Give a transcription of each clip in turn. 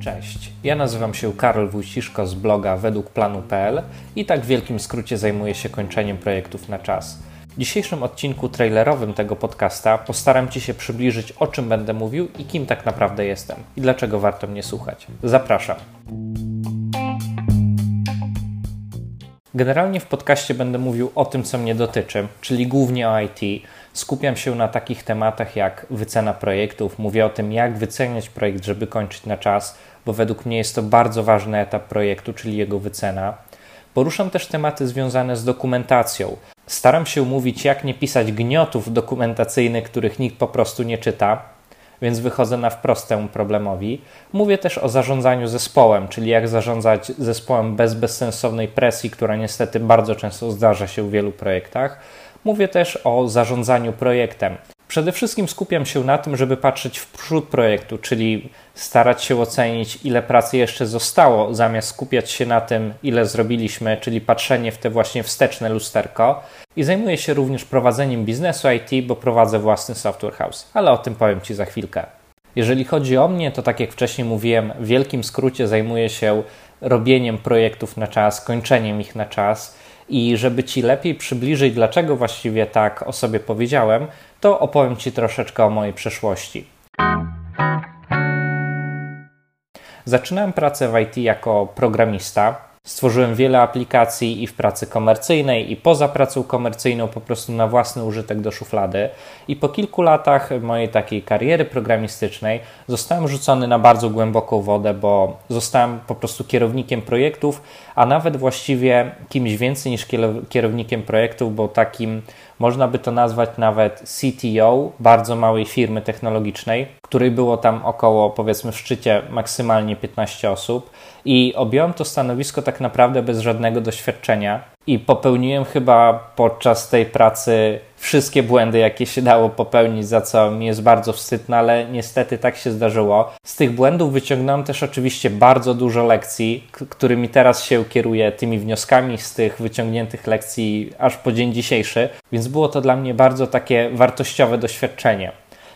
Cześć, ja nazywam się Karol Wójciszko z bloga wedługplanu.pl i tak w wielkim skrócie zajmuję się kończeniem projektów na czas. W dzisiejszym odcinku trailerowym tego podcasta postaram Ci się przybliżyć, o czym będę mówił i kim tak naprawdę jestem i dlaczego warto mnie słuchać. Zapraszam. Generalnie w podcaście będę mówił o tym, co mnie dotyczy, czyli głównie o IT. Skupiam się na takich tematach jak wycena projektów, mówię o tym, jak wyceniać projekt, żeby kończyć na czas, bo według mnie jest to bardzo ważny etap projektu, czyli jego wycena. Poruszam też tematy związane z dokumentacją. Staram się mówić, jak nie pisać gniotów dokumentacyjnych, których nikt po prostu nie czyta, więc wychodzę na wprost temu problemowi. Mówię też o zarządzaniu zespołem, czyli jak zarządzać zespołem bez bezsensownej presji, która niestety bardzo często zdarza się w wielu projektach. Mówię też o zarządzaniu projektem. Przede wszystkim skupiam się na tym, żeby patrzeć w przód projektu, czyli starać się ocenić, ile pracy jeszcze zostało, zamiast skupiać się na tym, ile zrobiliśmy, czyli patrzenie w te właśnie wsteczne lusterko. I zajmuję się również prowadzeniem biznesu IT, bo prowadzę własny software house, ale o tym powiem Ci za chwilkę. Jeżeli chodzi o mnie, to tak jak wcześniej mówiłem, w wielkim skrócie zajmuję się robieniem projektów na czas, kończeniem ich na czas. I żeby Ci lepiej przybliżyć, dlaczego właściwie tak o sobie powiedziałem, to opowiem Ci troszeczkę o mojej przeszłości. Zaczynałem pracę w IT jako programista. Stworzyłem wiele aplikacji i w pracy komercyjnej, i poza pracą komercyjną, po prostu na własny użytek do szuflady. I po kilku latach mojej takiej kariery programistycznej zostałem rzucony na bardzo głęboką wodę, bo zostałem po prostu kierownikiem projektów, a nawet właściwie kimś więcej niż kierownikiem projektów, bo takim można by to nazwać nawet CTO bardzo małej firmy technologicznej, której było tam około, powiedzmy, w szczycie maksymalnie 15 osób. I objąłem to stanowisko tak naprawdę bez żadnego doświadczenia. I popełniłem chyba podczas tej pracy wszystkie błędy, jakie się dało popełnić, za co mi jest bardzo wstydne, ale niestety tak się zdarzyło. Z tych błędów wyciągnąłem też oczywiście bardzo dużo lekcji, którymi teraz się kieruję, tymi wnioskami z tych wyciągniętych lekcji aż po dzień dzisiejszy, więc było to dla mnie bardzo takie wartościowe doświadczenie.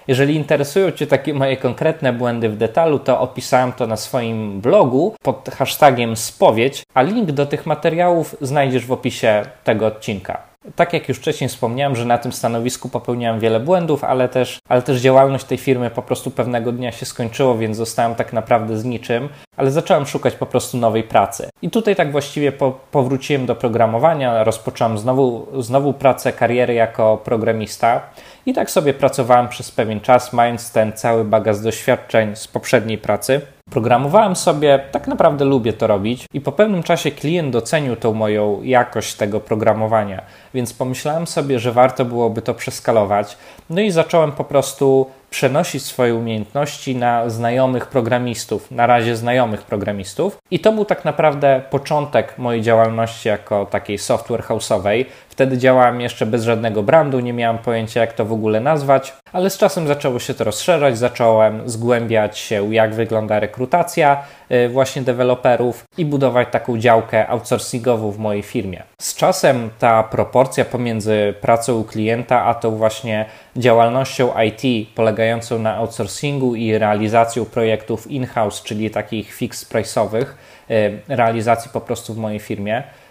Jeżeli interesują Cię takie moje konkretne błędy w detalu, to opisałem to na swoim blogu pod hashtagiem spowiedź, a link do tych materiałów znajdziesz w opisie tego odcinka. Tak jak już wcześniej wspomniałem, że na tym stanowisku popełniałem wiele błędów, ale też, ale też działalność tej firmy po prostu pewnego dnia się skończyło, więc zostałem tak naprawdę z niczym, ale zacząłem szukać po prostu nowej pracy. I tutaj tak właściwie po, powróciłem do programowania, rozpocząłem znowu, znowu pracę, kariery jako programista i tak sobie pracowałem przez pewien czas, mając ten cały bagaż doświadczeń z poprzedniej pracy. Programowałem sobie, tak naprawdę lubię to robić, i po pewnym czasie klient docenił tą moją jakość tego programowania, więc pomyślałem sobie, że warto byłoby to przeskalować. No i zacząłem po prostu przenosić swoje umiejętności na znajomych programistów, na razie znajomych programistów. I to był tak naprawdę początek mojej działalności jako takiej software house'owej. Wtedy działałem jeszcze bez żadnego brandu, nie miałem pojęcia jak to w ogóle nazwać, ale z czasem zaczęło się to rozszerzać, zacząłem zgłębiać się jak wygląda rekrutacja właśnie deweloperów i budować taką działkę outsourcingową w mojej firmie. Z czasem ta proporcja pomiędzy pracą u klienta a tą właśnie działalnością IT polegającą na outsourcingu i realizacją projektów in-house, czyli takich fix price'owych, y, realizacji po prostu w mojej firmie, y,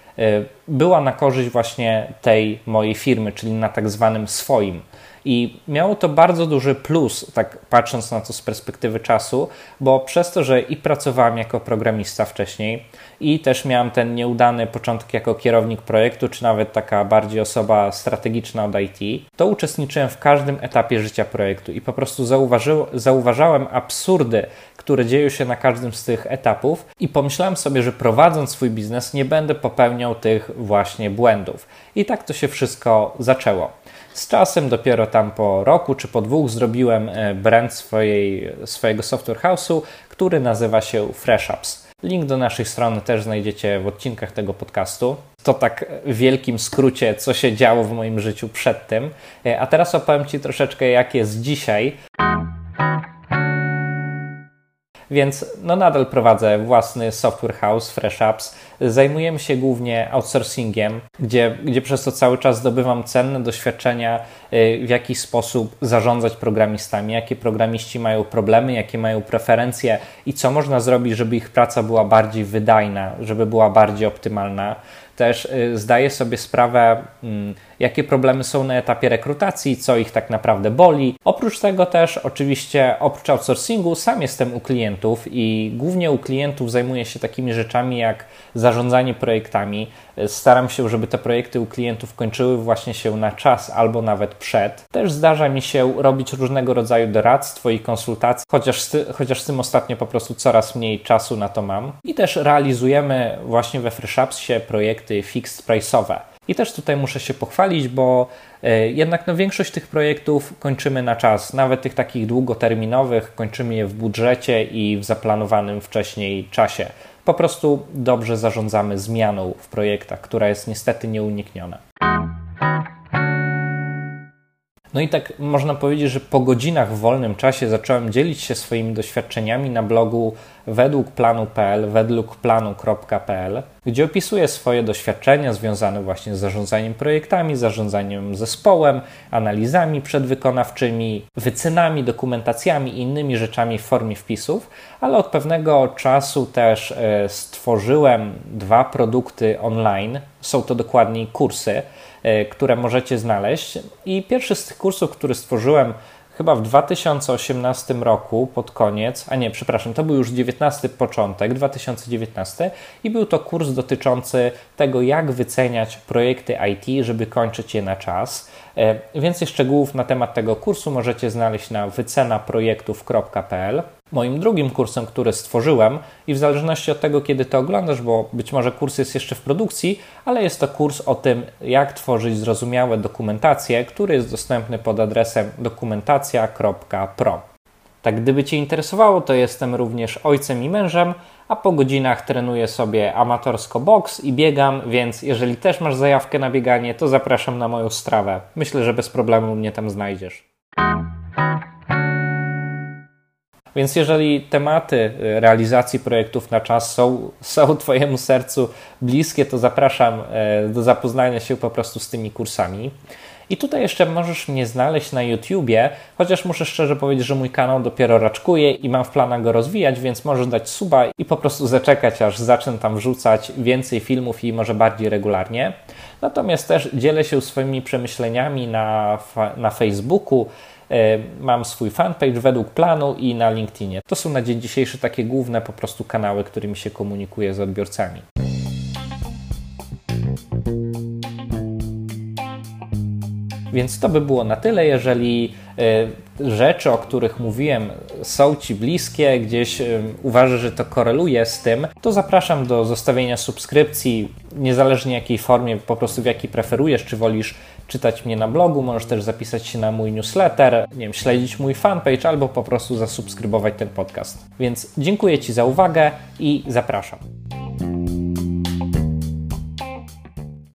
była na korzyść właśnie tej mojej firmy, czyli na tak zwanym swoim. I miało to bardzo duży plus, tak patrząc na to z perspektywy czasu, bo przez to, że i pracowałem jako programista wcześniej, i też miałem ten nieudany początek jako kierownik projektu, czy nawet taka bardziej osoba strategiczna od IT, to uczestniczyłem w każdym etapie życia projektu i po prostu zauważy, zauważałem absurdy, które dzieją się na każdym z tych etapów i pomyślałem sobie, że prowadząc swój biznes nie będę popełniał tych właśnie błędów. I tak to się wszystko zaczęło. Z czasem, dopiero tam po roku czy po dwóch, zrobiłem e, brand swojej, swojego software house'u, który nazywa się FreshApps. Link do naszej strony też znajdziecie w odcinkach tego podcastu. To tak w wielkim skrócie, co się działo w moim życiu przed tym. E, a teraz opowiem Ci troszeczkę, jak jest dzisiaj. Więc no nadal prowadzę własny software house, Fresh Apps. Zajmujemy się głównie outsourcingiem, gdzie, gdzie przez to cały czas zdobywam cenne doświadczenia, y, w jaki sposób zarządzać programistami, jakie programiści mają problemy, jakie mają preferencje i co można zrobić, żeby ich praca była bardziej wydajna, żeby była bardziej optymalna też y, zdaję sobie sprawę, mm, jakie problemy są na etapie rekrutacji, co ich tak naprawdę boli. Oprócz tego też, oczywiście, oprócz outsourcingu, sam jestem u klientów i głównie u klientów zajmuję się takimi rzeczami jak zarządzanie projektami. Staram się, żeby te projekty u klientów kończyły właśnie się na czas albo nawet przed. Też zdarza mi się robić różnego rodzaju doradztwo i konsultacje, chociaż z, chociaż z tym ostatnio po prostu coraz mniej czasu na to mam. I też realizujemy właśnie we FreshAppsie projekty fixed price'owe. I też tutaj muszę się pochwalić, bo e, jednak no, większość tych projektów kończymy na czas, nawet tych takich długoterminowych, kończymy je w budżecie i w zaplanowanym wcześniej czasie. Po prostu dobrze zarządzamy zmianą w projektach, która jest niestety nieunikniona. No i tak można powiedzieć, że po godzinach w wolnym czasie zacząłem dzielić się swoimi doświadczeniami na blogu według planu.pl, według planu.pl, gdzie opisuję swoje doświadczenia związane właśnie z zarządzaniem projektami, zarządzaniem zespołem, analizami przedwykonawczymi, wycenami, dokumentacjami i innymi rzeczami w formie wpisów, ale od pewnego czasu też e, stworzyłem dwa produkty online. Są to dokładniej kursy które możecie znaleźć. I pierwszy z tych kursów, który stworzyłem chyba w 2018 roku pod koniec, a nie, przepraszam, to był już 19 początek, 2019 i był to kurs dotyczący tego, jak wyceniać projekty IT, żeby kończyć je na czas. E, więcej szczegółów na temat tego kursu możecie znaleźć na wycenaprojektów.pl. Moim drugim kursem, który stworzyłem, i w zależności od tego, kiedy to oglądasz, bo być może kurs jest jeszcze w produkcji, ale jest to kurs o tym, jak tworzyć zrozumiałe dokumentacje, który jest dostępny pod adresem dokumentacja.pro. Tak, gdyby Cię interesowało, to jestem również ojcem i mężem, a po godzinach trenuję sobie amatorsko boks i biegam, więc jeżeli też masz zajawkę na bieganie, to zapraszam na moją strawę. Myślę, że bez problemu mnie tam znajdziesz. Więc jeżeli tematy y, realizacji projektów na czas są, są Twojemu sercu bliskie, to zapraszam e, do zapoznania się po prostu z tymi kursami. I tutaj jeszcze możesz mnie znaleźć na YouTubie, chociaż muszę szczerze powiedzieć, że mój kanał dopiero raczkuje i mam w planach go rozwijać, więc możesz dać suba i po prostu zaczekać, aż zacznę tam wrzucać więcej filmów i może bardziej regularnie. Natomiast też dzielę się swoimi przemyśleniami na, na Facebooku, Mam swój fanpage według planu i na LinkedInie. To są na dzień dzisiejszy takie główne po prostu kanały, którymi się komunikuję z odbiorcami. Więc to by było na tyle. Jeżeli e, rzeczy, o których mówiłem, są Ci bliskie, gdzieś uważasz, że to koreluje z tym, to zapraszam do zostawienia subskrypcji, niezależnie jakiej formie, po prostu w jakiej preferujesz, czy wolisz czytać mnie na blogu, możesz też zapisać się na mój newsletter, nie wiem, śledzić mój fanpage albo po prostu zasubskrybować ten podcast. Więc dziękuję Ci za uwagę i zapraszam.